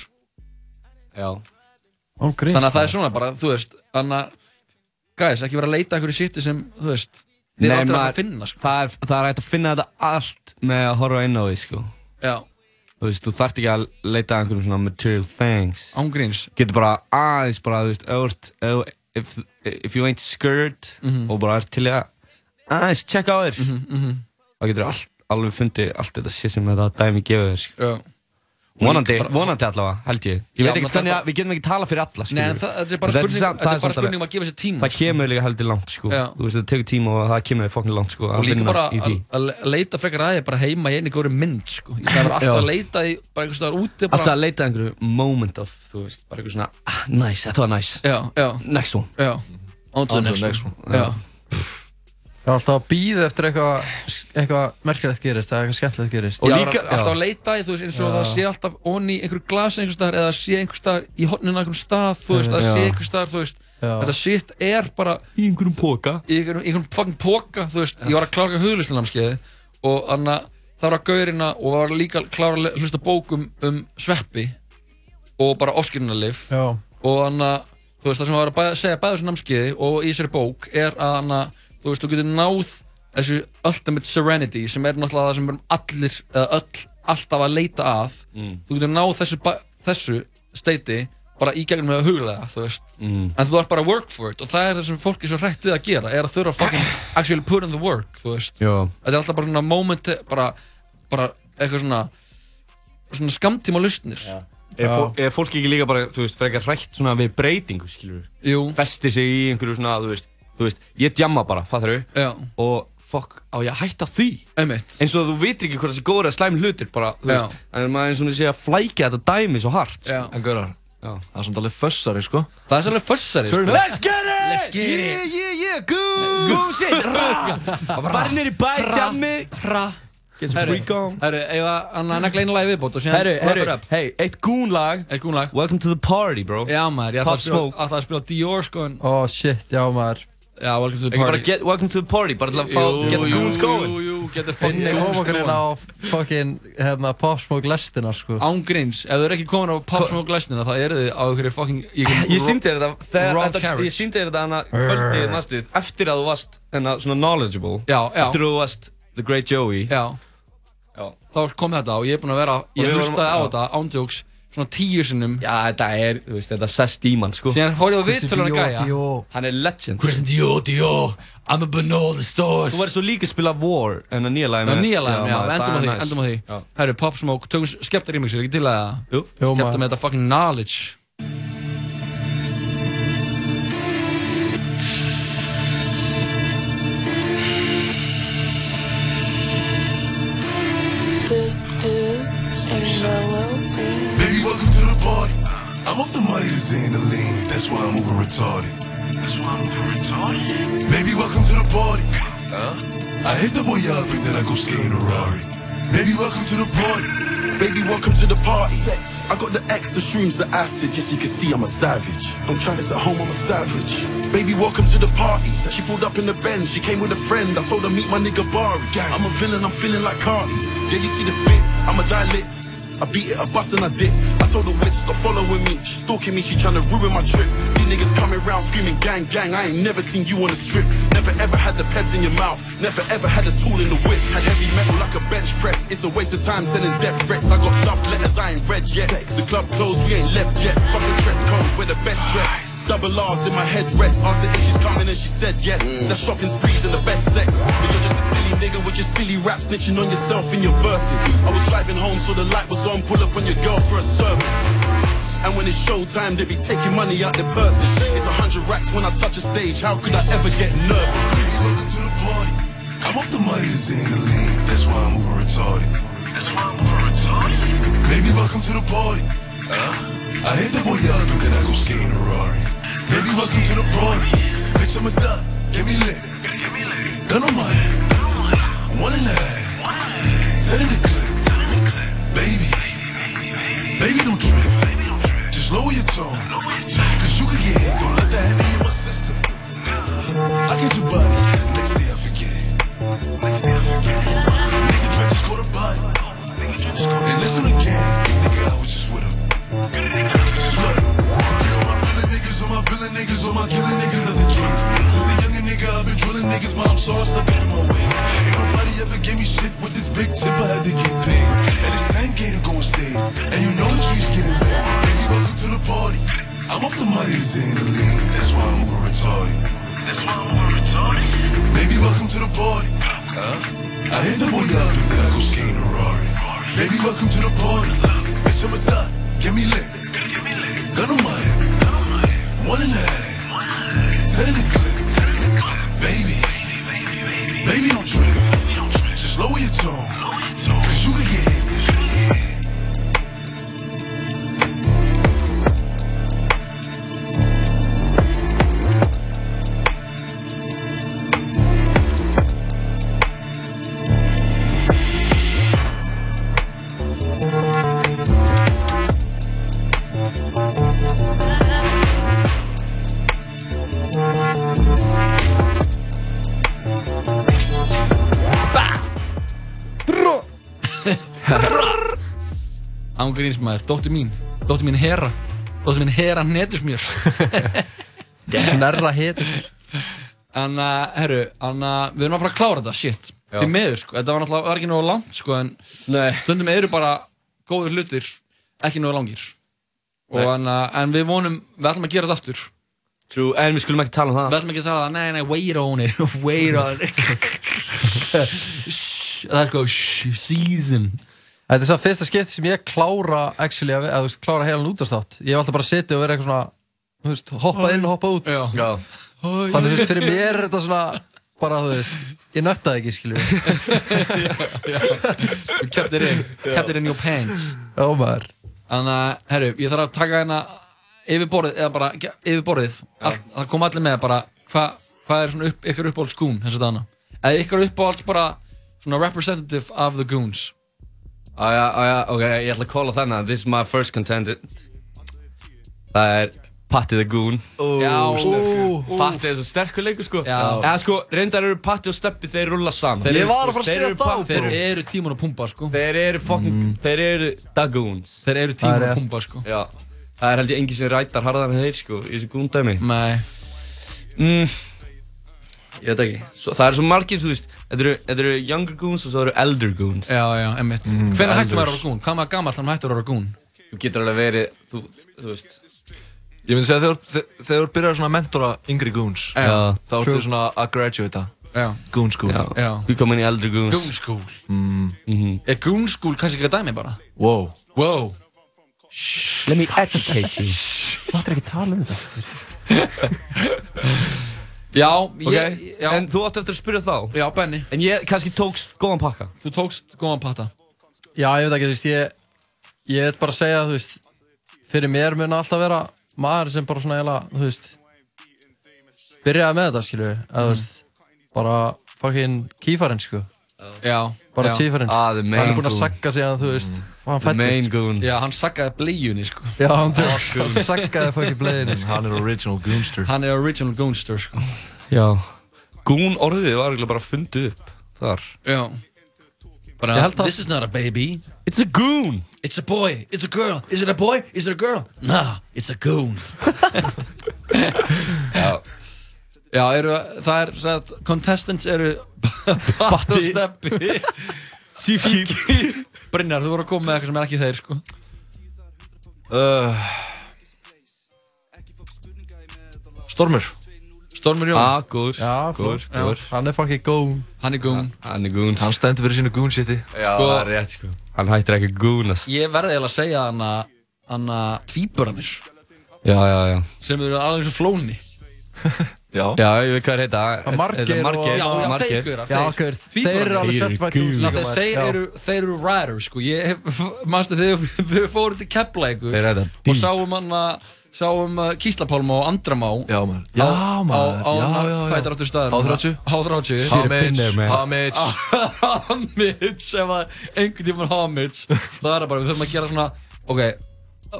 Já. Án gríns, þannig að það er svona bara, þú veist þannig að, guys, ekki vera að leita einhverju shiti sem, þú veist þið er aldrei að finna, sko Það er, það er hægt að finna þetta allt með að horfa inn á því, sko. já, Þú veist, þú þarft ekki að leita einhverjum svona material things. ángríns Getur bara aðeins bara, þú veist, þú- if, if you ain't scared Mhm. og bara ert til að aðeins checka á þér, þá getur þú allt, alveg fundið allt þetta shit sem þetta dæmi gefur þér, sko. já. Vonandi, bara- vonandi allavega, held ég. Ég Já, veit menn ekki það hvernig er að, við getum ekki tala fyrir alla, Nei, skilur. en það, þetta er bara spurning, þetta það er bara spurning um að gefa sér tíma Það sko. kemur líka heldur langt sko Já. Þú veist, það tekur tíma og það kemur fokkin langt sko og að líka vinna bara í því að, að leita frekar að ég bara heima í einni góri mynd, sko ég sagði bara alltaf Já. að leita í, bara einhvers staðar úti bara, Alltaf að leita að einhverju moment of, þú veist, bara einhverju svona ah, Nice, þetta var nice já, já, Next one já on to the next one one. já, Það er alltaf að býða eftir eitthvað eitthvað merkilegt gerist, eða eitthvað skemmtilegt gerist Og já, líka- líka, alltaf já. að leita í, þú veist, eins og Já. það sé alltaf onni í einhverju glasi einhvers staðar eða sé einhvers staðar í hotninu einhverjum stað, þú veist, að Já. sé einhvers staðar, þú veist Já. þetta shit er bara Í einhverjum póka í einhverjum, einhverjum fucking póka, þú veist, ég var að klára huglislinamskeiði og þannig að það var að gaurina og var líka að klára að hlusta bókum um sveppi og bara oskirnalif Já, og þannig að, þú veist, það sem var að segja námskeiði og í þessari bók er að þannig að, þú veist, þú getur náð þessu ultimate serenity sem er náttúrulega það sem við erum allir, eða öll, alltaf að leita að. Þú getur náð þessu, þessu steiti bara í gegnum með að huglega, þú veist. Mm. en þú ert bara að work for it og það er það sem fólk er svo hrætt við að gera er að þurfa að fucking actually put in the work þú veist, Já. Þetta er alltaf bara svona moment bara, bara eitthvað svona svona skamtíma lustnir Er, fó, er fólk ekki líka bara, þú veist, frekar hrætt svona við breytingu, skilur jú, Festir sig í einhverju svona, þú veist Þú veist, ég djamma bara, fattar þau já, Og fokk, á ég að hætta því einmitt eins og þú veitir ekki hvort það sé góður eða slæm hlutir bara, þú Já. veist, en maður eins og þú sé að flækja þetta dæmi svo hart sko. já. En gaurar, Já. það er samt alveg fössari sko það er svolítið fössari sko. Let's get it! Let's get it. Yeah, yeah, yeah, good! Good shit, rá! Farið nýr í bæ, tjammi Hra. Get some freak on herru, ef að hann að negla einu lagi viðbót og síðan Herru, herru, up. hey, eitt gún lag eitt gún lag Welcome to the party, bro já maður, ég ætla Pop að spila, Smoke. ætla að spila Dior sko en ó shit, já maður já, welcome to the Ekki bara party get welcome to the party, bara til að fá, Jú, get the jú, goons jú, going jú, jú. getur fucking Finni kom okkur inn snúið. á fucking hérna, Pop Smoke lestina sko Ángríns, ef þau eru ekki komin á Pop Smoke lesnina þá eru þið á einhverju fucking Ég síndi þér þetta þegar. Ég síndi þér þetta hana kvöldið næstu Eftir að þú varst hana, svona knowledgeable Já, já. Eftir að þú varst The Great Joey Já, Já. þá kom þetta og ég er búinn að vera ég hlustaði á þetta ándjóks svona tíu sinnum. Já, þetta er, þú veist, þetta sest í mann, sko. Síðan horfði ég á viðtölunar gæja Dio Hann er legend. Christian Dio, Dio, I'm a banal the stores Þú verður svo líka að spila War en að nýja lagi er nýja lagin, já, maður, endum á því, endum á því. Herru, Pop Smoke, tökum skemmta remixir, ekki til að það Jú, maður. með þetta fucking knowledge. This is a melody. I'm off the money to Xandaline. That's why I'm over retarded. That's why I'm over retarded. Baby, welcome to the party. Huh? I hit the boy up and then I go skating a Rari. Baby, welcome to the party. Baby, welcome to the party. Sex. I got the X, the shrooms, the acid. Just so you can see I'm a savage. Don't try this at home, I'm a savage. Baby, welcome to the party. She pulled up in the Benz, she came with a friend. I told her meet my nigga Bari. I'm a villain, I'm feeling like Cardi. Yeah, you see the fit, I'm a dilate. I beat it, I bust and I dip. I told the witch, stop following me. She stalking me, she trying to ruin my trip. These niggas coming round screaming, gang, gang. I ain't never seen you on a strip. Never ever had the peps in your mouth. Never ever had a tool in the whip. Had heavy metal like a bench press. It's a waste of time sending death threats. I got love letters, I ain't read yet. The club closed, we ain't left yet. Fucking dress code, we're the best dress. Double R's in my headrest. Asked her if she's coming and she said yes. Mm. The shopping sprees and the best sex. But you're just a silly nigga with your silly rap snitching on yourself in your verses. I was driving home so the light was on. Pull up on your girl for a service. And when it's showtime, they be taking money out their purses. It's a hundred racks when I touch a stage. How could I ever get nervous? Baby, welcome to the party. I'm off the money to Xandaline. That's why I'm over retarded. That's why I'm over retarded. Baby, welcome to the party. Huh? I hit the boy up and then I go skating a Rari. Baby, welcome to the party. Bitch, I'm a duck. Get me lit. Gun on my head. One and a half. Ten in the clip. Baby. Baby, don't trip. Just lower your tone. Cause you could get hit. Don't let that heavy in my system. I get your body. Ángríns maður, dóttir mín Dóttir mín Hera Dóttir mín Hera netusmjör Nerra hitur En, uh, herru, en, uh, við erum að fara að klára þetta, shit. Já. Því meður, sko, þetta var náttúrulega var ekki náðu langt, sko En Nei. stundum eru bara góður hlutir ekki náðu langir. Og en, uh, en við vonum, við ætlum að gera þetta aftur. True, en við skulum ekki tala um Við það ætlum ekki að tala, nei, nei, wait on it. Wait on it. Það er sko, season Þetta er það fyrsta skipti sem ég klára actually, að, að, veist, klára heilan útastátt Ég hef alltaf bara setið og verið eitthvað svona veist, hoppa inn og hoppa út. Já, Já. Þannig þú veist, fyrir mér er þetta svona bara, þú veist, ég nöttaði ekki, skilju you kept it in. Kept it in your pants. Ó maður. Þannig að, herru, ég þarf að taka hérna yfir borðið, eða bara yfir borðið. Allt, Það kom allir með bara Hvað hva er svona upp, ykkur uppáhalds goon þess að dana Eða ykkur uppáhalds bara svona representative of the goons Ája, ája, ok, ég ætla að kóla þennan This is my first contender Það er Patti the Goon. Já, Patti er svo sterkur leikur sko. Já. Eða sko, reyndar eru Patti og Steppi, þeir rulla saman. Þeir Ég eru- var að fara að Þeir segja eru það, pa- Þeir bro. eru tímun og pumpa sko. Þeir eru fucking, þeir eru the Goons. Þeir eru Það tímun er og rétt. pumpa sko. Já. Það er held ég engin sem rætar harðar en þeir sko, í þessu Goon-dæmi Nei. Mm, Ég veit ekki. Svo, Það eru svo margir, þú veist Þetta eru, younger Goons og svo eru elder Goons. Já, já, emmitt Mm, Hvenær hættum maður að vera gún? Hvað maður gammal hann hættur að vera gún? Þú getur alveg verið, þú, þú veist. Ég myndi segja þegar þe- þegar þú byrjar svona að mentora yngri goons Já. Þá ertu svona að graduata Já. Goon school. Já, Já. Þú komin í elder Goons. Goon school. Mm. Mhm. Er goon school kannski ekki að dæmi bara? Wow. Wow. Let me educate you. Þú ættir ekki að tala um þetta Já, Ok, ég, já, en þú átti eftir að spyrja þá? Já, Benny En ég kannski tókst góðan pakka. Þú tókst góðan patta Já, ég veit ekki, þú veist, ég, ég veit bara að segja, þú veist, fyrir mér mun alltaf vera maður sem bara svona eiginlega, þú veist, byrjaði með þetta, skilju, eða þú veist, bara fucking kýfarinn, sko, Já. Bara já. kýfarinn, Ah, hann er búinn að sagga sig að, þú veist, hann The main fættist, Goon. Já, hann saggaði bleiunni sko. Já, hann, hann saggaði fucking bleiðinni, sko. Hann er original goonster. Hann er original goonster sko. Já. Goon orðið var eiginlega bara fundið upp þar. Já. Bara, this is not a baby. It's a goon. It's a boy, it's a girl. Is it a boy, is it a girl? Nah, it's a goon. Já Já, eru, það er, sagt, contestants eru Batt og Steppi. Sífkýr Brynjar, þú voru að koma með eitthvað sem er ekki þeir sko. Uh, Stormur. Stormur Jón, Ah, góður Já, Góður, góður. Hann er fucking góð, hann er goon. Hann er goon. Hann stendur fyrir sínu goon shiti. Já, Sko- það er rétt sko. Hann hættir ekki að goonast. Ég verði eiginlega að segja hann að hann að tvíburanir Já, já, já. Sem eru alveg eins og flóni Já. Ég veit hvað er þetta Að Margeir Þetta er og- Já, þeir já, þeir þeir eru alveg. Ná, útlíka þeir, þeir, eru, þeir eru riders sko. Manstu þegar við- fórum til eru og sáum hann að sáum uh, Kíslapálma og Andramá Já maður. Já maður. á, Já á, já hvað heitir já áttur staður? H30? H30 Should've been there, man. Homage Homage ef að einhvern tímann homage það er það bara, við þurfum að gera svona ok,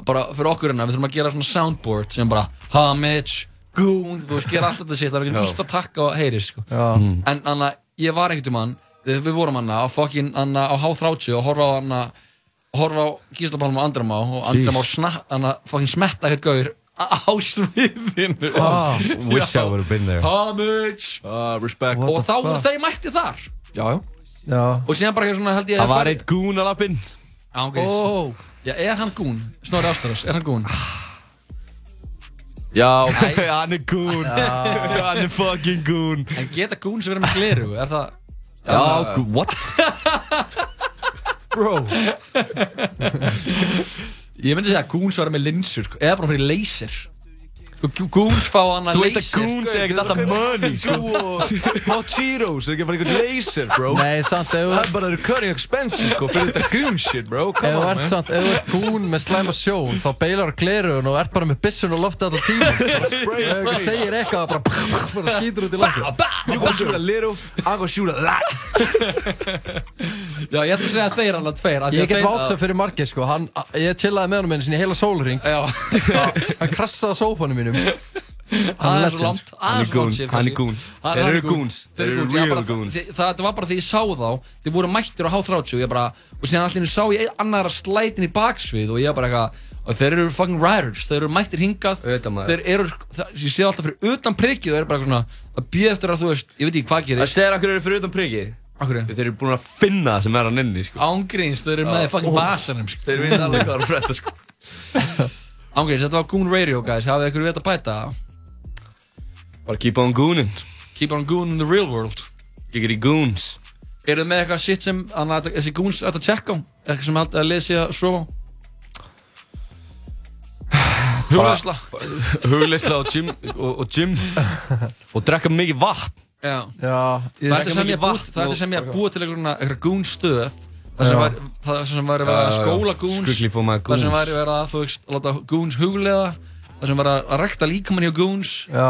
bara fyrir okkur hérna við þurfum að gera svona soundboard sem bara homage, goon, þú veist, gera allt þetta shit það er ekki nýst að takka og heyri sko. Já, en anna, ég var einhvern tímann við, við vorum anna á fokkin anna á H30 og horfa á anna horfa á Gíslapálma og Andramá og Andramá snart, anna, fokkin smetta hér gaur á sviðinu Ah, Wish I would have been there homage uh, Respect What og þá fuck? voru þeir mætti þar Já já já, og síðan bara hér svona held ég Það var eitt goon að lappinn Já, ok. Ó. Já, er hann gún? Snorri Ástaros, er hann gún? Já Hann er goon Hann er fucking goon En geta gún sem verið með gleru, er það? Já, goon, what? Bro Ég myndi segja að gún sem verið með linsur, sko. eða bara fyrir laser. Gúns fá hann að Þú veist að laser. goon segja ekkert alltaf money sko. Þú og Hot Cheetos er ekki bara einhvern laser bro. Nei, samt, ef Það er bara þeir cutting expenses sko fyrir þetta goon shit bro. Ef þú ert samt, ef þú ert gún með slæma sjón þá beilar á glerugun og ert bara með byssun og loftið alltaf tíma. Spray Ef þú segir eitthvað bara, bara skýtur út í loftu You gonna shoot a little I'm gonna shoot a lot Já, ég ætla að segja að þeir hann að tveir. af því Ég að get þeir- vátsað fyrir margir sko, hann, ég chillaði með honum einu sinni í heila sólring Já, Hann krassaði á sófanum mínum það er svo legend. langt. Hann er aðeins goon, langt séð, hann er kannski. goon Hann- Þeir hann eru er goon. goons Þeir Þeir eru já, real bara- goons þi- Það þetta var bara því ég sá þá, þið voru mættir á H30 og ég bara, og síðan allir sá ég annara slætin í baksvið og ég bara eitthvað, og þeir eru fucking riders, þeir eru mættir hingað, Auðvitað, maður. þeir eru, það, ég sé alltaf fyrir utan prikið og þeir eru bara eitthvað svona, að býða eftir að þú veist, ég veit ekki hvað Það gerist, segir okkur eru fyrir utan priggi akkur Þeir eru búin að finna það sem er hann inni sko. ángríns, þeir eru með í fucking vasanum, sko. Þeir veit alveg hvað er að frétta sko. ángríns, þetta var Goon Radio guys, hafið ykkur veit að bæta, Bara keep on goonin keep on Goon in the real world, Giggity goons. Eru þið með eitthvað shit sem, annað, þessi Goons ætti að checka á, eitthvað sem haldið að sig að sofa á, hugleðsla, Hugleisla og gym og, og Og drekka mikið vatn já. Já, Það er sem ég búið, það er sem ég búið til eitthvað svona eitthvað goon stöð það sem var það sem var verið að skóla Squiggly for my það sem var verið að þú veist láta goons huglega það sem var að rekta líkamann hjá já,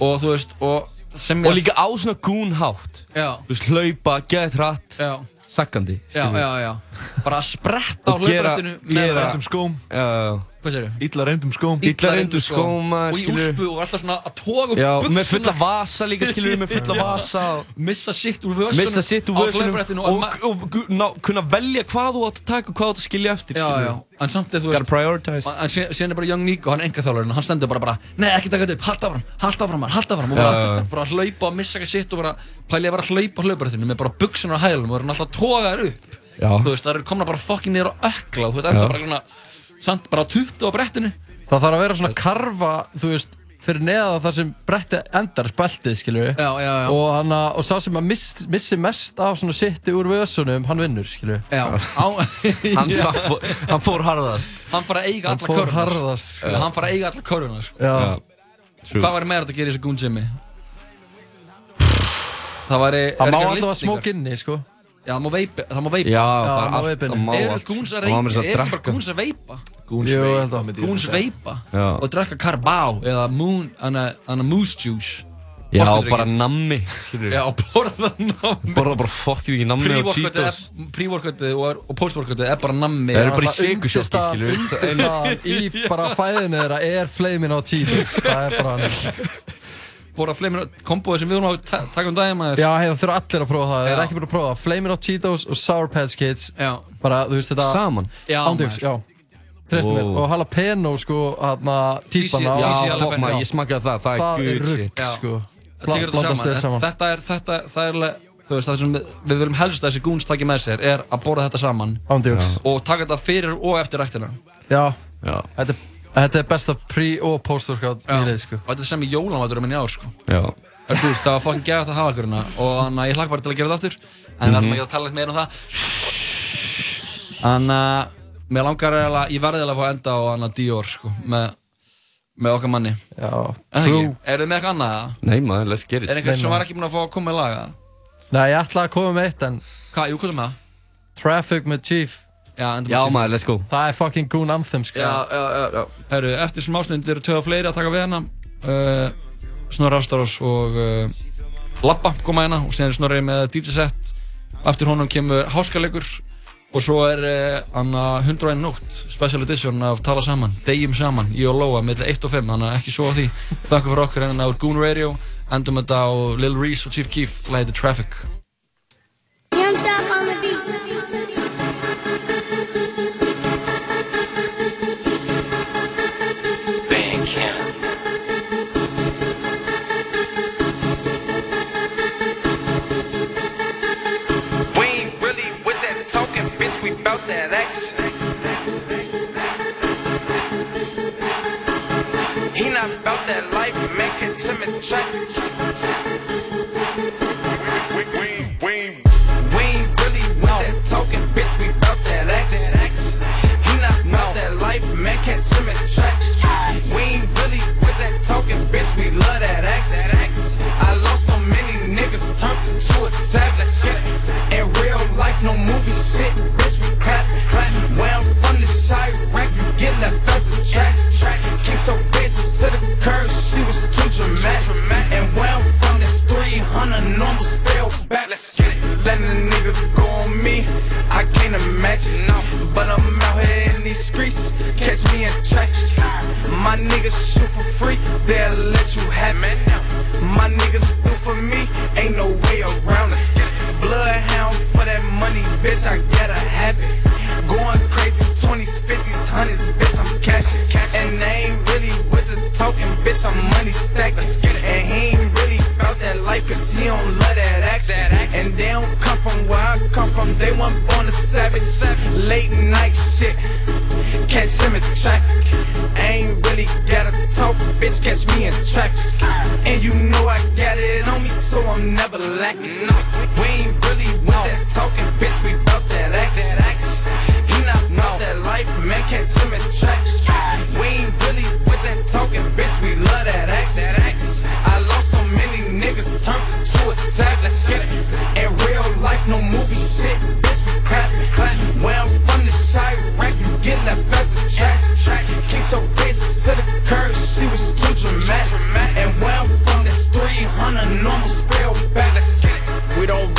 og þú veist og Og líka á svona goon hátt já. Þú veist, hlaupa, get hratt, já. sakkandi já já já. Bara að spretta á hlauparættinu með rættum skóm. Já, já, já Hvað segir þau? Illa reyndum skóm Illa reyndu skóm, maður, Og í úlpu og alltaf svona að toga upp Já, buxurnar. með fulla vasa líka, skilur við, með fulla vasa og- Missa sitt úr vössunum Missa sitt úr vösunum og, og, gu- ná, kunna velja hvað þú átt að taka og hvað þú átt að skilja eftir Já, skilur já, en samt eða þú Gotta prioritize En síðan er bara Young Nico, hann er engaþjálfarinn Hann stendur bara bara, nei ekki taka þetta upp, halda áfram, halda áfram halda áfram Og Já, bara, já, já. bara að hlaupa og missa ekki sitt og bara Pæli að vera að hlaupa á hlaupabrettinu með bara buksunar á hælum Og er hann alltaf að toga þær upp Já. Þú veist, það er komna bara fucking niður á ökla og Þú veist, enda Já. bara svona, samt bara 20 á brettinu Það þarf að vera svona karfa, þú veist, fyrir neða það sem bretti endar speltið, skilur við. Já, já, já. Og, hana, og sá sem að miss, missi mest af svona sitti úr vösunum, hann vinnur, skilur við. Já, á, Hann, Já. hann, fór, hann fór harðast Hann fara að eiga Hann alla fór körfunar harðast, sko. Já, Hann fara að eiga alla körfunar sko. Já. Hvað væri meira að gera í þessu gúnsemi? Það væri Það má alltaf að smók inni, sko. Já, það má veipa Það má veipa Já, það er má það má Eru allt. gúns að Það segja Eru bara gúns að veipa? Gúns Jú, veipa, held að. myndi ég Gúns veipa Já. og drekka karbá eða moon, hana moose juice Já, bara nammi Já, borða nammi Bara, bara fokkið ekki nammi og Cheetos Pre-workoutið og, post-workoutið er bara nammi Það eru bara í sykursjokki, undirstaðan- skilur við. Undirstaðan í bara fæðinu þeirra er fleimin á Cheetos. Það er bara hann. Bóra fleimir komboði sem við vorum að ta taka um daginn maður Já, hei, það þurfa allir að prófa það. Það er ekki bara að prófa það. Fleimin á Cheetos og Sour Patch Kids. Já, Bara, þú veist þetta... Saman já maður. já. Trestu mér. Wow. Og jalapeno, sko, aðna, típana. TC Já, fokk maður, ég smakkaði það, það er er good rugg, shit sko. Það saman. vel saman. Þetta er, þetta, það er alveg, þú veist, það sem við, við viljum helst að þessi gúns taki með sér er að borða þetta saman Ándjóks. og taka þetta fyrir og eftir ræktina. Já. Já, Þetta er, þetta er besta pre- og post-workout Já. nýlið, sko. Og þetta er sem í jólanvætur um minni ár, sko. já er þú veist, það var fucking gæðat að hafa ykkur hérna og þannig að ég hlakka bara til að gera þetta aftur en við ætlum ekki að tala eitthvað meira um það Þannig að mér langar eiginlega, ég verði eiginlega að fá að enda á hann að Dior, sko, með, með okkar manni. Já. Er það ekki? Eru þið með eitthvað annað? eða? Nei maður, let's get Er it einhvern Nei, sem var ekki búinn að fá að koma með laga? Nei, ég ætlaði að koma með eitt, en Hvað, jú, hvað er með það? Traffic með Chief, Já, Já maður, let's go. Það er fucking goon anthem, sko. já, já, já Herru, eftir smásnund eru töða fleiri að taka við hana. Uh, Snorri Ástárós og uh, Labba koma hérna og síðan er Snorri með DJ set. Eftir honum kemur háskaleikur og svo er uh, hana 101 nótt special edition af Tala Saman Degjum Saman, ég og Lóa, millir 1 og 5 þannig að ekki svo á því. Þakka fyrir okkur hérna á Goon Radio. Endum þetta á Lil Reese og Chief Keef læði The Traffic check. In. Ain't really gotta talk, bitch, catch me in traffic. And you know I got it on me, so I'm never lacking. No, we ain't really with that talking, bitch, we bout that action. He not about that life, man, catch him in traffic. Fast track. Kicked your bitch to the curb, she was too dramatic. And where I'm from, that's 300 normal spell back. We don't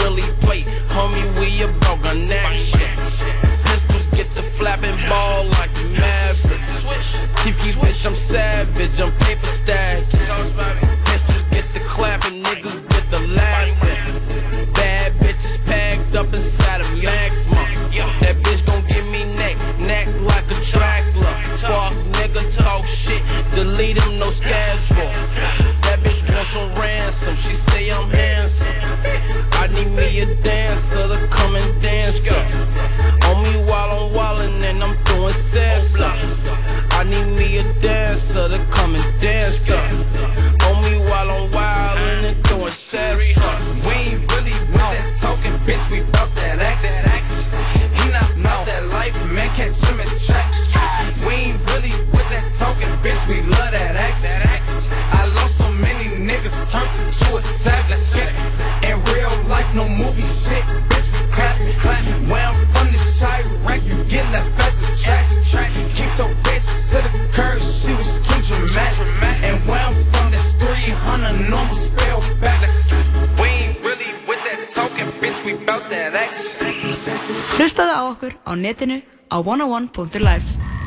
á netinu á 101.life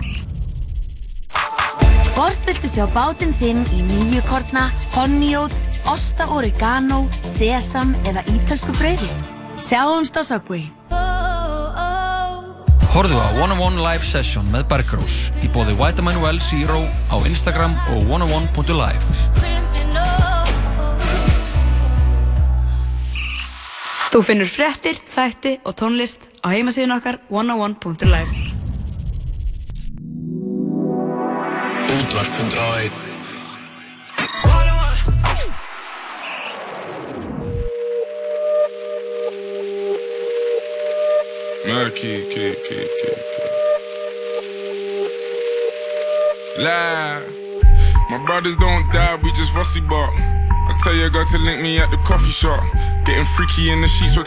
Hvort viltu sjá bátinn þinn í nýju korna, honeyót, osta oregano, sesam eða ítölsku brauði? Sjáumst á Subway. Horðu á 101 Live Session með Bergrós í bóði Vitamin Well Zero á Instagram og 101.live Þú finnur fréttir, þætti og tónlist á heimasíðun okkar 101.life Útvarp.1 Murky, kid, kid, kid, kid. Lie. My brothers don't die, we just rusty bark. I tell your girl to link me at the coffee shop. Getting freaky in the sheets,